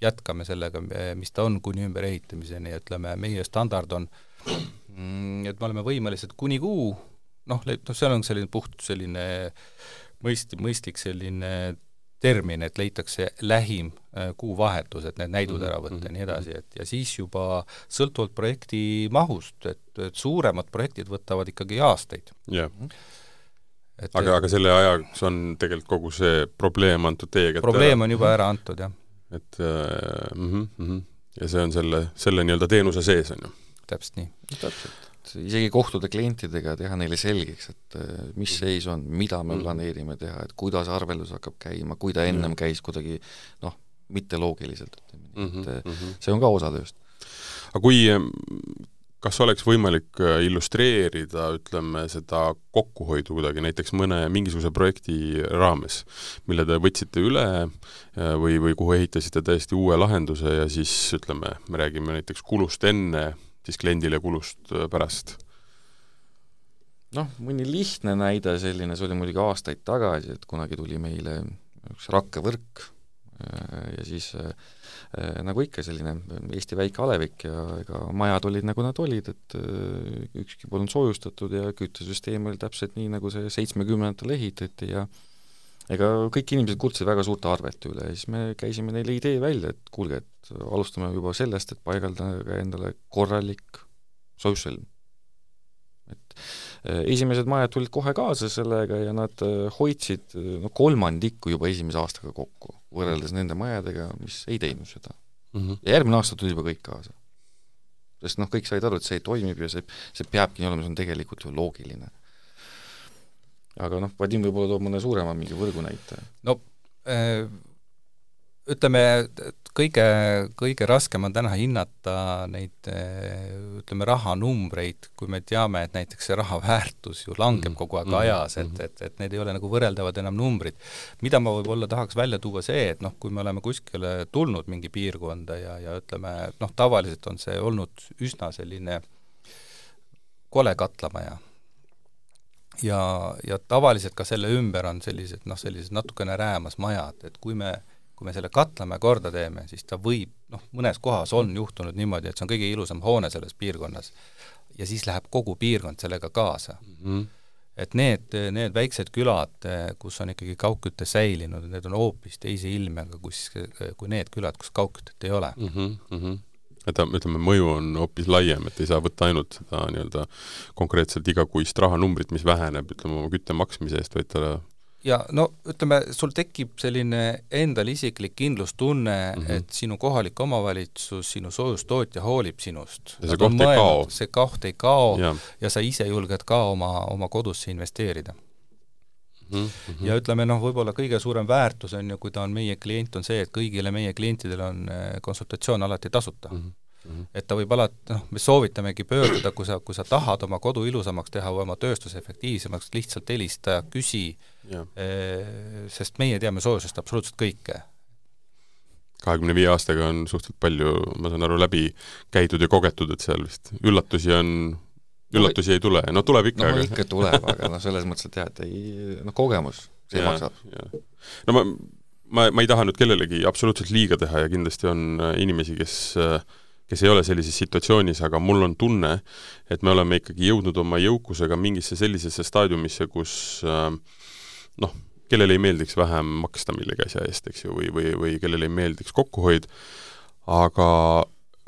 jätkame sellega, mis ta on, kuni ümberehitamiseni, ütleme, meie standard on, mm, et me oleme võimelised kuni kuu noh, noh, seal on selline puht selline mõist-, mõistlik selline termin, et leitakse lähim äh, kuuvahetus, et need näidud ära võtta ja mm -hmm. nii edasi, et ja siis juba sõltuvalt projekti mahust, et, et suuremad projektid võtavad ikkagi aastaid. jah yeah. Et, aga, aga selle ajaks on tegelikult kogu see probleem antud teie kätte probleem on juba ära antud, jah. et äh, mm -hmm, ja see on selle, selle nii-öelda teenuse sees, on ju? täpselt nii. täpselt isegi kohtuda klientidega, teha neile selgeks, et äh, mis mm. seis on, mida me mm. planeerime teha, et kuidas arveldus hakkab käima, kui ta ennem mm. käis kuidagi noh, mitte loogiliselt, ütleme nii, et mm -hmm. see on ka osa tööst. aga kui, kas oleks võimalik äh, illustreerida, ütleme, seda kokkuhoidu kuidagi näiteks mõne mingisuguse projekti raames, mille te võtsite üle või, või kuhu ehitasite täiesti uue lahenduse ja siis ütleme, me räägime näiteks kulust enne siis kliendile kulust äh, pärast? noh, mõni lihtne näide selline, see oli muidugi aastaid tagasi, et kunagi tuli meile üks rakkevõrk, ja siis nagu ikka, selline Eesti väike alevik ja ega majad olid, nagu nad olid, et ükski polnud soojustatud ja küttesüsteem oli täpselt nii, nagu see seitsmekümnendatel ehitati ja ega kõik inimesed kurtsid väga suurte arvete üle ja siis me käisime neile idee välja, et kuulge, et alustame juba sellest, et paigaldage endale korralik soojusselm. et äh, esimesed majad tulid kohe kaasa sellega ja nad äh, hoidsid äh, no kolmandikku juba esimese aastaga kokku, võrreldes nende majadega, mis ei teinud seda mm. -hmm. ja järgmine aasta tuli juba kõik kaasa. sest noh, kõik said aru, et see toimib ja see, see peabki olema, see on tegelikult ju loogiline aga noh, Vadim võib-olla toob mõne suurema mingi võrgunäite. no äh, ütleme, kõige, kõige raskem on täna hinnata neid äh, ütleme, rahanumbreid, kui me teame, et näiteks see raha väärtus ju langeb mm -hmm. kogu aeg mm -hmm. ajas, et, et, et need ei ole nagu võrreldavad enam numbrid. mida ma võib-olla tahaks välja tuua, see, et noh, kui me oleme kuskile tulnud mingi piirkonda ja, ja ütleme, noh, tavaliselt on see olnud üsna selline kole katlamaja ja, ja tavaliselt ka selle ümber on sellised noh, sellised natukene räämas majad, et kui me, kui me selle katlamäe korda teeme, siis ta võib, noh, mõnes kohas on juhtunud niimoodi, et see on kõige ilusam hoone selles piirkonnas ja siis läheb kogu piirkond sellega kaasa mm. -hmm. et need, need väiksed külad, kus on ikkagi kaugküte säilinud, need on hoopis teise ilmega, kus, kui need külad, kus kaugkütet ei ole mm. -hmm et ütleme, mõju on hoopis laiem, et ei saa võtta ainult seda nii-öelda konkreetselt igakuist rahanumbrit, mis väheneb, ütleme, oma kütte maksmise eest, vaid ta ja no ütleme, sul tekib selline endal isiklik kindlustunne mm, -hmm. et sinu kohalik omavalitsus, sinu soojustootja hoolib sinust. ja see koht ei kao. see koht ei kao ja. ja sa ise julged ka oma, oma kodusse investeerida Mm -hmm. ja ütleme noh, võib-olla kõige suurem väärtus on ju, kui ta on meie klient, on see, et kõigile meie klientidele on eh, konsultatsioon alati tasuta mm. -hmm. et ta võib alati, noh, me soovitamegi pöörduda, kui sa, kui sa tahad oma kodu ilusamaks teha või oma tööstuse efektiivsemaks, lihtsalt helista, küsi, eh, sest meie teame soojusest absoluutselt kõike kahekümne viie aastaga on suhteliselt palju, ma saan aru, läbi käidud ja kogetud, et seal vist üllatusi on üllatusi ei tule, no tuleb ikka no aga... ikka tuleb, aga noh, selles mõttes, et jah, et ei, noh, kogemus, see ja, maksab. no ma, ma, ma ei taha nüüd kellelegi absoluutselt liiga teha ja kindlasti on äh, inimesi, kes kes ei ole sellises situatsioonis, aga mul on tunne, et me oleme ikkagi jõudnud oma jõukusega mingisse sellisesse staadiumisse, kus äh, noh, kellele ei meeldiks vähem maksta millegi asja eest, eks ju, või, või, või kellele ei meeldiks kokkuhoid, aga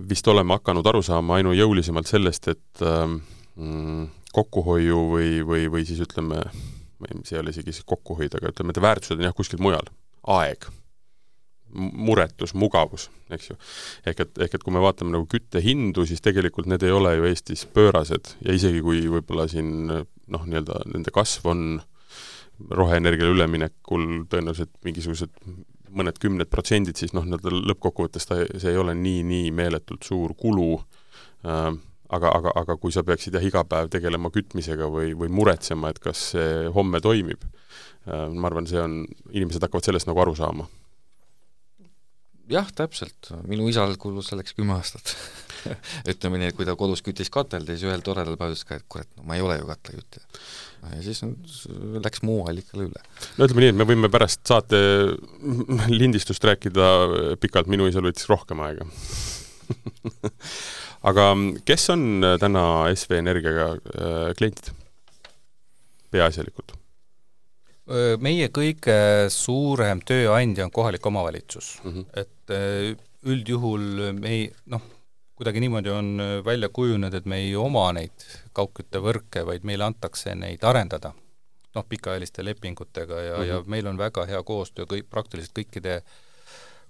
vist oleme hakanud aru saama ainujõulisemalt sellest, et äh, mm, kokkuhoiu või, või, või siis ütleme, see ei ole isegi siis kokkuhoid, aga ütleme, et väärtused on jah, kuskil mujal. aeg, muretus, mugavus, eks ju. ehk et, ehk et kui me vaatame nagu küttehindu, siis tegelikult need ei ole ju Eestis pöörased ja isegi kui võib-olla siin noh, nii-öelda nende kasv on roheenergiale üleminekul tõenäoliselt mingisugused mõned kümned protsendid, siis noh, nii-öelda lõppkokkuvõttes ta, see ei ole nii, nii meeletult suur kulu äh,, aga, aga, aga kui sa peaksid jah, iga päev tegelema kütmisega või, või muretsema, et kas see homme toimib, äh, ma arvan, see on, inimesed hakkavad sellest nagu aru saama. jah, täpselt, minu isal kulus selleks kümme aastat ütleme nii, et kui ta kodus küttis katelde, siis ühel toredal päeval ütles ka, et kurat, no ma ei ole ju katlakütja. ja siis on, läks muu allikale üle. no ütleme nii, et me võime pärast saate lindistust rääkida pikalt, minu isal võttis rohkem aega aga mm, kes on äh, täna SV Energiaga äh, kliendid peaasjalikult? meie kõige suurem tööandja on kohalik omavalitsus mm, -hmm. et üldjuhul me ei, noh, kuidagi niimoodi on välja kujunenud, et me ei oma neid kaugküttevõrke, vaid meile antakse neid arendada, noh, pikaajaliste lepingutega ja mm, -hmm. ja meil on väga hea koostöö kõik, praktiliselt kõikide äh,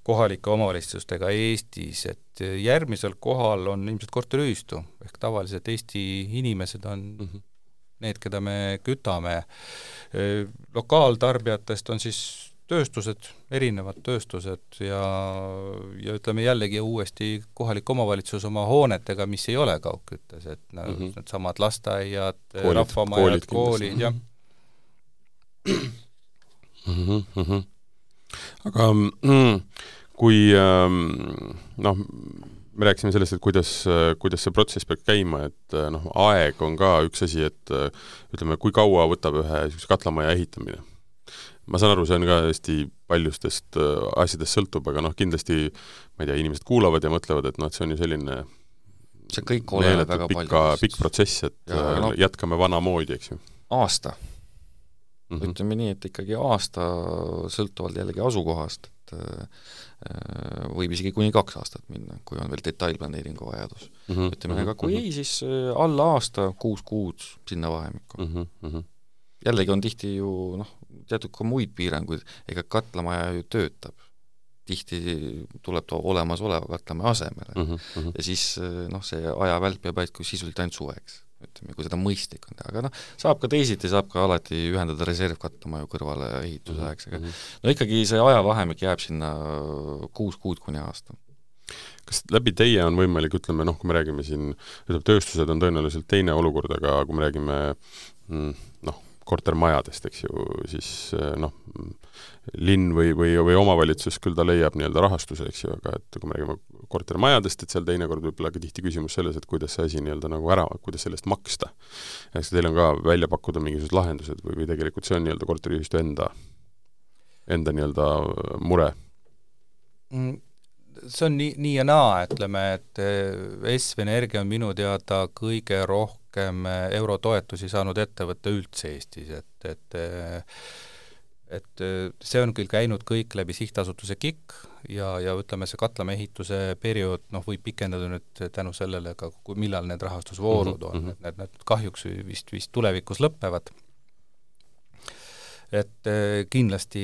kohalike omavalitsustega Eestis, et järgmisel kohal on ilmselt korteriühistu, ehk tavaliselt Eesti inimesed on mm -hmm. need, keda me kütame. Lokaaltarbijatest on siis tööstused, erinevad tööstused ja, ja ütleme jällegi uuesti kohalik omavalitsus oma hoonetega, mis ei ole kaugküttes, et mm -hmm. needsamad lasteaiad, rahvamajad, koolid, jah mm. -hmm. aga mm, kui ähm, noh, me rääkisime sellest, et kuidas, kuidas see protsess peab käima, et äh, noh, aeg on ka üks asi, et äh, ütleme, kui kaua võtab ühe niisuguse katlamaja ehitamine? ma saan aru, see on ka hästi paljustest asjadest sõltub, aga noh, kindlasti ma ei tea, inimesed kuulavad ja mõtlevad, et noh, et see on ju selline see kõik oleneb väga palju pikk protsess, et ja, no, jätkame vanamoodi, eks ju. aasta mm. -hmm. ütleme nii, et ikkagi aasta sõltuvalt jällegi asukohast, et äh, võib isegi kuni kaks aastat minna, kui on veel detailplaneeringu vajadus mm. -hmm. ütleme, aga kui mm -hmm. ei, siis äh, alla aasta, kuus kuud sinna vahemikku mm. -hmm. jällegi on tihti ju noh, teatud ka muid piiranguid, ega katlamaja ju töötab tihti tuleb ta olemasoleva katlamaja asemele mm. -hmm. ja siis äh, noh, see ajavälp jääb ainult kui sisuliselt ainult suveks ütleme, kui seda mõistlik on teha, aga noh, saab ka teisiti, saab ka alati ühendada reservkatlamaju kõrvale ehituse ajaks, aga mhm. no ikkagi see ajavahemik jääb sinna kuus kuud kuni aasta kas läbi teie on võimalik, ütleme noh, kui me räägime siin, ütleme tööstused on tõenäoliselt teine olukord, aga kui me räägime mm, noh, kortermajadest, eks ju, siis noh, linn või, või, või omavalitsus küll ta leiab nii-öelda rahastuse, eks ju, aga et kui me räägime kortermajadest, et seal teinekord võib-olla ka tihti küsimus selles, et kuidas see asi nii-öelda nagu ära, kuidas selle eest maksta. eks teil on ka välja pakkuda mingisugused lahendused või, või tegelikult see on nii-öelda korteriühistu enda, enda nii-öelda mure mm,? see on nii, nii ja naa, ütleme, et eh, SV Energia on minu teada kõige rohkem eh, eurotoetusi saanud ettevõte üldse Eestis, et, et eh, et see on küll käinud kõik läbi sihtasutuse KIK ja, ja ütleme, see katlamäe ehituse periood noh, võib pikeneda nüüd tänu sellele ka, millal need rahastusvoorud mm -hmm. on, et need, need kahjuks vist, vist tulevikus lõpevad et eh, kindlasti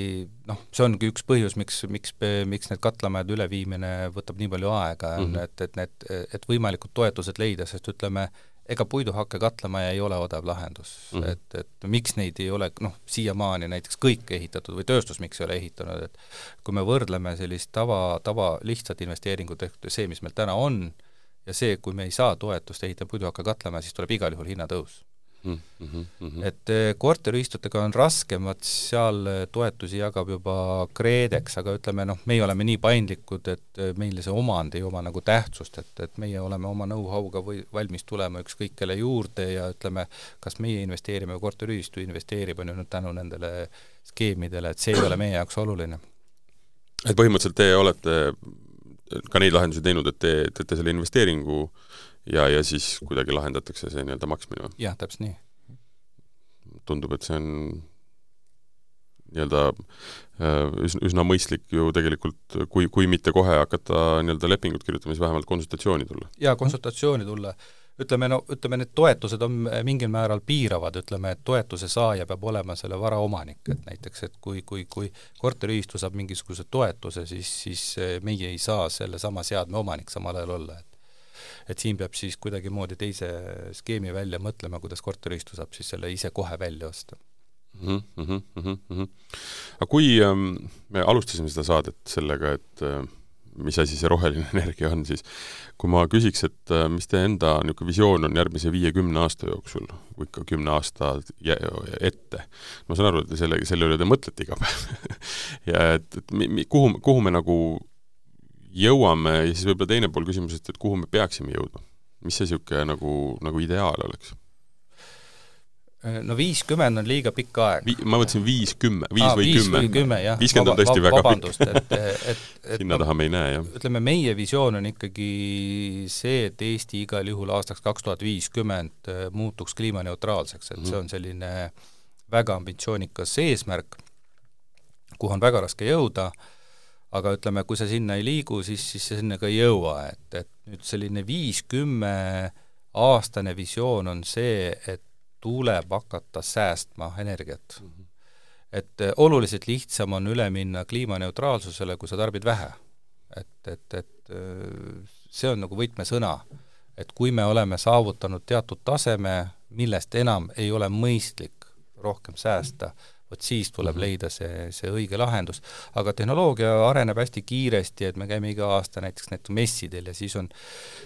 noh, see ongi üks põhjus, miks, miks, miks need katlamajade üleviimine võtab nii palju aega mm, -hmm. et, et need, et võimalikud toetused leida, sest ütleme, ega puiduhakke katlamaja ei ole odav lahendus mm, -hmm. et, et miks neid ei ole noh, siiamaani näiteks kõik ehitatud või tööstus miks ei ole ehitanud, et kui me võrdleme sellist tava, tava lihtsat investeeringut ehk see, mis meil täna on, ja see, kui me ei saa toetust ehitada puiduhakke katlamaja, siis tuleb igal juhul hinnatõus Mm -hmm. et eh, korteriühistutega on raskem, vot seal eh, toetusi jagab juba KredEx, aga ütleme noh, meie oleme nii paindlikud, et eh, meile see omand ei oma nagu tähtsust, et, et meie oleme oma know-how'ga või valmis tulema ükskõik kelle juurde ja ütleme, kas meie investeerime või korteriühistu investeerib, on ju nüüd tänu nendele skeemidele, et see ei ole meie jaoks oluline. et põhimõtteliselt te olete ka neid lahendusi teinud, et te teete selle investeeringu ja, ja siis kuidagi lahendatakse see nii-öelda maksmine või? jah, täpselt nii. tundub, et see on nii-öelda äh, üsna, üsna mõistlik ju tegelikult, kui, kui mitte kohe hakata nii-öelda lepingut kirjutama, siis vähemalt konsultatsiooni tulla. jaa, konsultatsiooni tulla. ütleme, no ütleme, need toetused on mingil määral piiravad, ütleme, et toetuse saaja peab olema selle vara omanik, et näiteks, et kui, kui, kui korteriühistu saab mingisuguse toetuse, siis, siis meie ei saa sellesama seadme omanik samal ajal olla, et et siin peab siis kuidagimoodi teise skeemi välja mõtlema, kuidas korteriühistu saab siis selle ise kohe välja osta mm. -hmm, mm -hmm. aga kui ähm, me alustasime seda saadet sellega, et äh, mis asi see roheline energia on, siis kui ma küsiks, et äh, mis teie enda niisugune visioon on järgmise viiekümne aasta jooksul, või ikka kümne aasta ette, ma saan aru, et selle, selle üle te mõtlete iga päev ja et, et mi, mi, kuhu, kuhu me nagu jõuame ja siis võib-olla teine pool küsimusest, et kuhu me peaksime jõudma? mis see niisugune nagu, nagu ideaal oleks? no viiskümmend on liiga pikk aeg Vi,. ma mõtlesin viis, kümme, viis Aa, või viis kümme. kümme, viiskümmend on tõesti väga pikk. et, et, et sinna taha me ei näe, jah. ütleme, meie visioon on ikkagi see, et Eesti igal juhul aastaks kaks tuhat viiskümmend äh, muutuks kliimaneutraalseks, et mm -hmm. see on selline väga ambitsioonikas eesmärk, kuhu on väga raske jõuda äh,, aga ütleme, kui sa sinna ei liigu, siis, siis sa sinna ka ei jõua, et, et nüüd selline viis-kümme aastane visioon on see, et tuleb hakata säästma energiat mm. -hmm. et eh, oluliselt lihtsam on üle minna kliimaneutraalsusele, kui sa tarbid vähe. et, et, et eh, see on nagu võtmesõna. et kui me oleme saavutanud teatud taseme, millest enam ei ole mõistlik rohkem säästa mm, -hmm vot siis tuleb mm -hmm. leida see, see õige lahendus. aga tehnoloogia areneb hästi kiiresti, et me käime iga aasta näiteks näiteks messidel ja siis on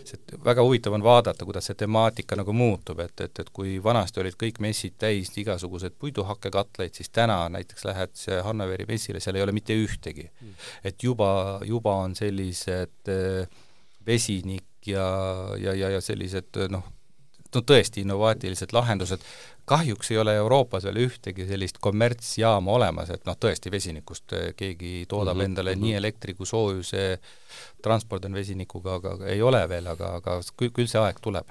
see väga huvitav on vaadata, kuidas see temaatika nagu muutub, et, et, et kui vanasti olid kõik messid täis igasuguseid puiduhakkekatleid, siis täna näiteks lähed Hannaveri messile, seal ei ole mitte ühtegi mm. -hmm. et juba, juba on sellised äh, vesinik ja, ja, ja, ja sellised noh, no tõesti innovaatilised lahendused, kahjuks ei ole Euroopas veel ühtegi sellist kommertsjaama olemas, et noh, tõesti vesinikust eh, keegi toodab mm -hmm. endale -hmm. nii elektri kui soojuse, transport on vesinikuga, aga ei ole veel, aga, aga küll, küll see aeg tuleb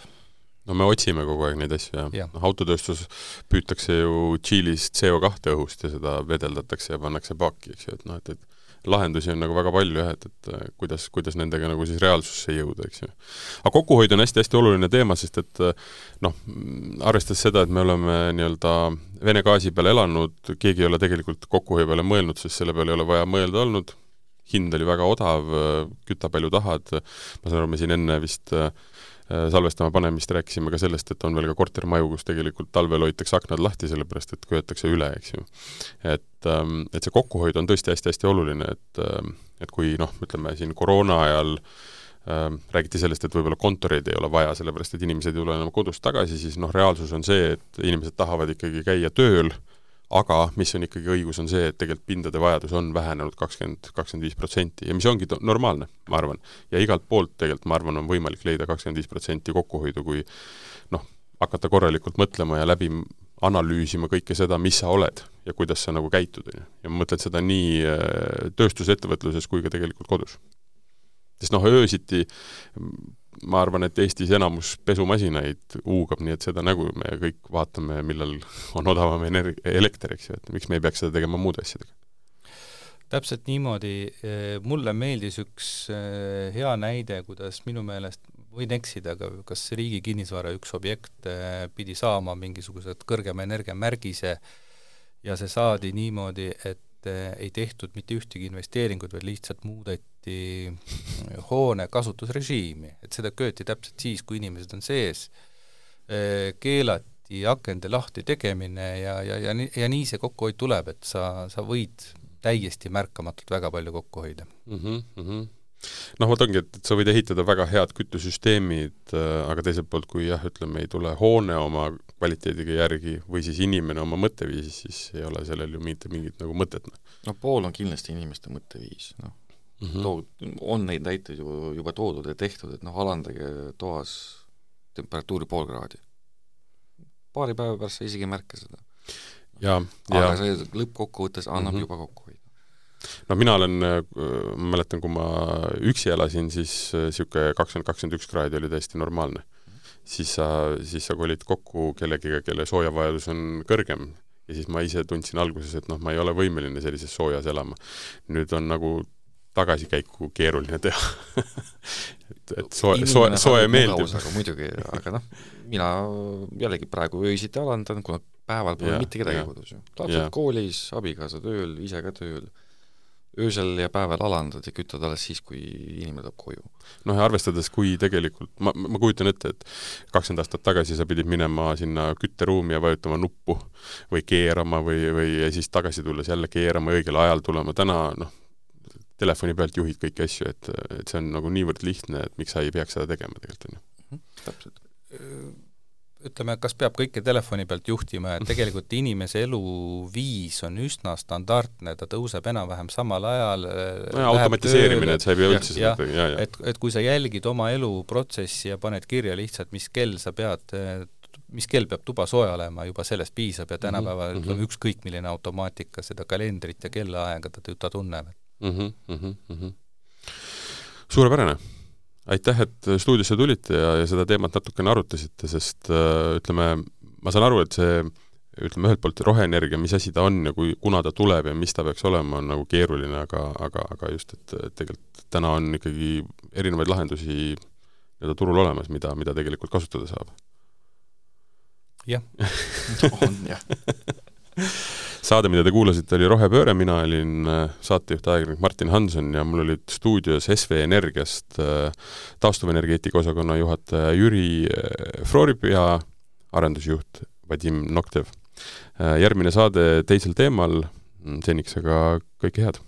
no me otsime kogu aeg neid asju, jah ja.. noh, autotööstus püütakse ju Tšiilis CO2 õhust ja seda vedeldatakse ja pannakse paaki, eks ju, et noh, et, et lahendusi on nagu väga palju jah, et, et äh, kuidas, kuidas nendega nagu siis reaalsusse jõuda, eks ju. aga kokkuhoid on hästi-hästi oluline teema, sest et äh, noh, arvestades seda, et me oleme nii-öelda Vene gaasi peal elanud, keegi ei ole tegelikult kokkuhoiu peale mõelnud, sest selle peale ei ole vaja mõelda olnud, hind oli väga odav, küta palju tahad, ma saan aru, me siin enne vist äh, salvestama panemist rääkisime ka sellest, et on veel ka kortermaju, kus tegelikult talvel hoitakse aknad lahti, sellepärast et köetakse üle, eks ju. et, ähm, et see kokkuhoid on tõesti hästi-hästi oluline, et ähm, et kui noh, ütleme siin koroona ajal äh, räägiti sellest, et võib-olla kontoreid ei ole vaja, sellepärast et inimesed ei tule enam kodust tagasi, siis noh, reaalsus on see, et inimesed tahavad ikkagi käia tööl äh,, aga mis on ikkagi õigus, on see, et tegelikult pindade vajadus on vähenenud kakskümmend, kakskümmend viis protsenti ja mis ongi normaalne, ma arvan. ja igalt poolt tegelikult, ma arvan, on võimalik leida kakskümmend viis protsenti kokkuhoidu, kui noh, hakata korralikult mõtlema ja läbi analüüsima kõike seda, mis sa oled ja kuidas sa nagu käitud, on ju. ja ma mõtlen seda nii äh, tööstusettevõtluses kui ka tegelikult kodus. sest noh, öösiti ma arvan, et Eestis enamus pesumasinaid huugab, nii et seda nägu me kõik vaatame, millal on odavam energ-, elekter, eks ju, et miks me ei peaks seda tegema muude asjadega. täpselt niimoodi, eh, mulle meeldis üks eh, hea näide, kuidas minu meelest, võin eksida, aga kas Riigi Kinnisvara üks objekt eh, pidi saama mingisugused kõrgema energiamärgise ja see saadi niimoodi, et ei tehtud mitte ühtegi investeeringut, vaid lihtsalt muudeti muudeti hoone kasutusrežiimi, et seda kööti täpselt siis, kui inimesed on sees, keelati akende lahti tegemine ja, ja, ja nii, ja nii see kokkuhoid tuleb, et sa, sa võid täiesti märkamatult väga palju kokku hoida mm. -hmm, mm -hmm noh, vot ongi, et, et sa võid ehitada väga head küttesüsteemid äh,, aga teiselt poolt, kui jah, ütleme, ei tule hoone oma kvaliteediga järgi või siis inimene oma mõtteviisis, siis ei ole sellel ju mitte mingit nagu mõtet. Noh. no pool on kindlasti inimeste mõtteviis, noh mm -hmm. tood, on neid näiteid ju juba toodud ja tehtud, et noh, alandage toas temperatuuri pool kraadi. paari päeva pärast sa isegi ei märka seda. aga see lõppkokkuvõttes annab mm -hmm. juba kokkuhoidu no mina olen, ma mäletan, kui ma üksi elasin, siis niisugune kakskümmend, kakskümmend üks kraadi oli täiesti normaalne. siis sa, siis sa kolid kokku kellegiga, kelle soojavajadus on kõrgem ja siis ma ise tundsin alguses, et noh, ma ei ole võimeline sellises soojas elama. nüüd on nagu tagasikäiku keeruline teha et, et soe, soe, soe meeldib. muidugi, aga noh, mina jällegi praegu öösiti alandan, kuna päeval pole mitte kedagi kodus ju. lapsed koolis, abikaasa tööl, ise ka tööl, öösel ja päeval alandad ja kütad alles siis, kui inimene tuleb koju. noh, ja arvestades, kui tegelikult, ma, ma kujutan ette, et kakskümmend aastat tagasi sa pidid minema sinna kütteruumi ja vajutama nuppu või keerama või, või ja siis tagasi tulles jälle keerama ja õigel ajal tulema, täna noh, telefoni pealt juhid kõiki asju, et, et see on nagu niivõrd lihtne, et miks sa ei peaks seda tegema tegelikult, on ju. Mhm, täpselt. ütleme, kas peab kõike telefoni pealt juhtima, et tegelikult inimese eluviis on üsna standardne, ta tõuseb enam-vähem samal ajal no automatiseerimine, et sa ei pea üldse seda tegema, jaa, jaa. et, et kui sa jälgid oma eluprotsessi ja paned kirja lihtsalt, mis kell sa pead mis kell peab tuba soe olema, juba sellest piisab ja tänapäeval mm -hmm. ütleme, ükskõik milline automaatika seda kalendrit ja kellaaega ta, ta tunneb mm. -hmm, mm -hmm. suurepärane! aitäh, et stuudiosse tulite ja, ja seda teemat natukene arutasite, sest äh, ütleme, ma saan aru, et see ütleme ühelt poolt roheenergia, mis asi ta on ja kui, kuna ta tuleb ja mis ta peaks olema, on nagu keeruline, aga, aga, aga just, et tegelikult täna on ikkagi erinevaid lahendusi nii-öelda turul olemas, mida, mida tegelikult kasutada saab. jah on jah saade, mida te kuulasite, oli Rohepööre, mina olin äh, saatejuht, ajakirjanik Martin Hanson ja mul olid stuudios SV Energiast äh, taastuvenergeetika osakonna juhataja Jüri äh, Frorib ja arendusjuht Vadim Noktev. järgmine saade teisel teemal, seniks aga kõike head!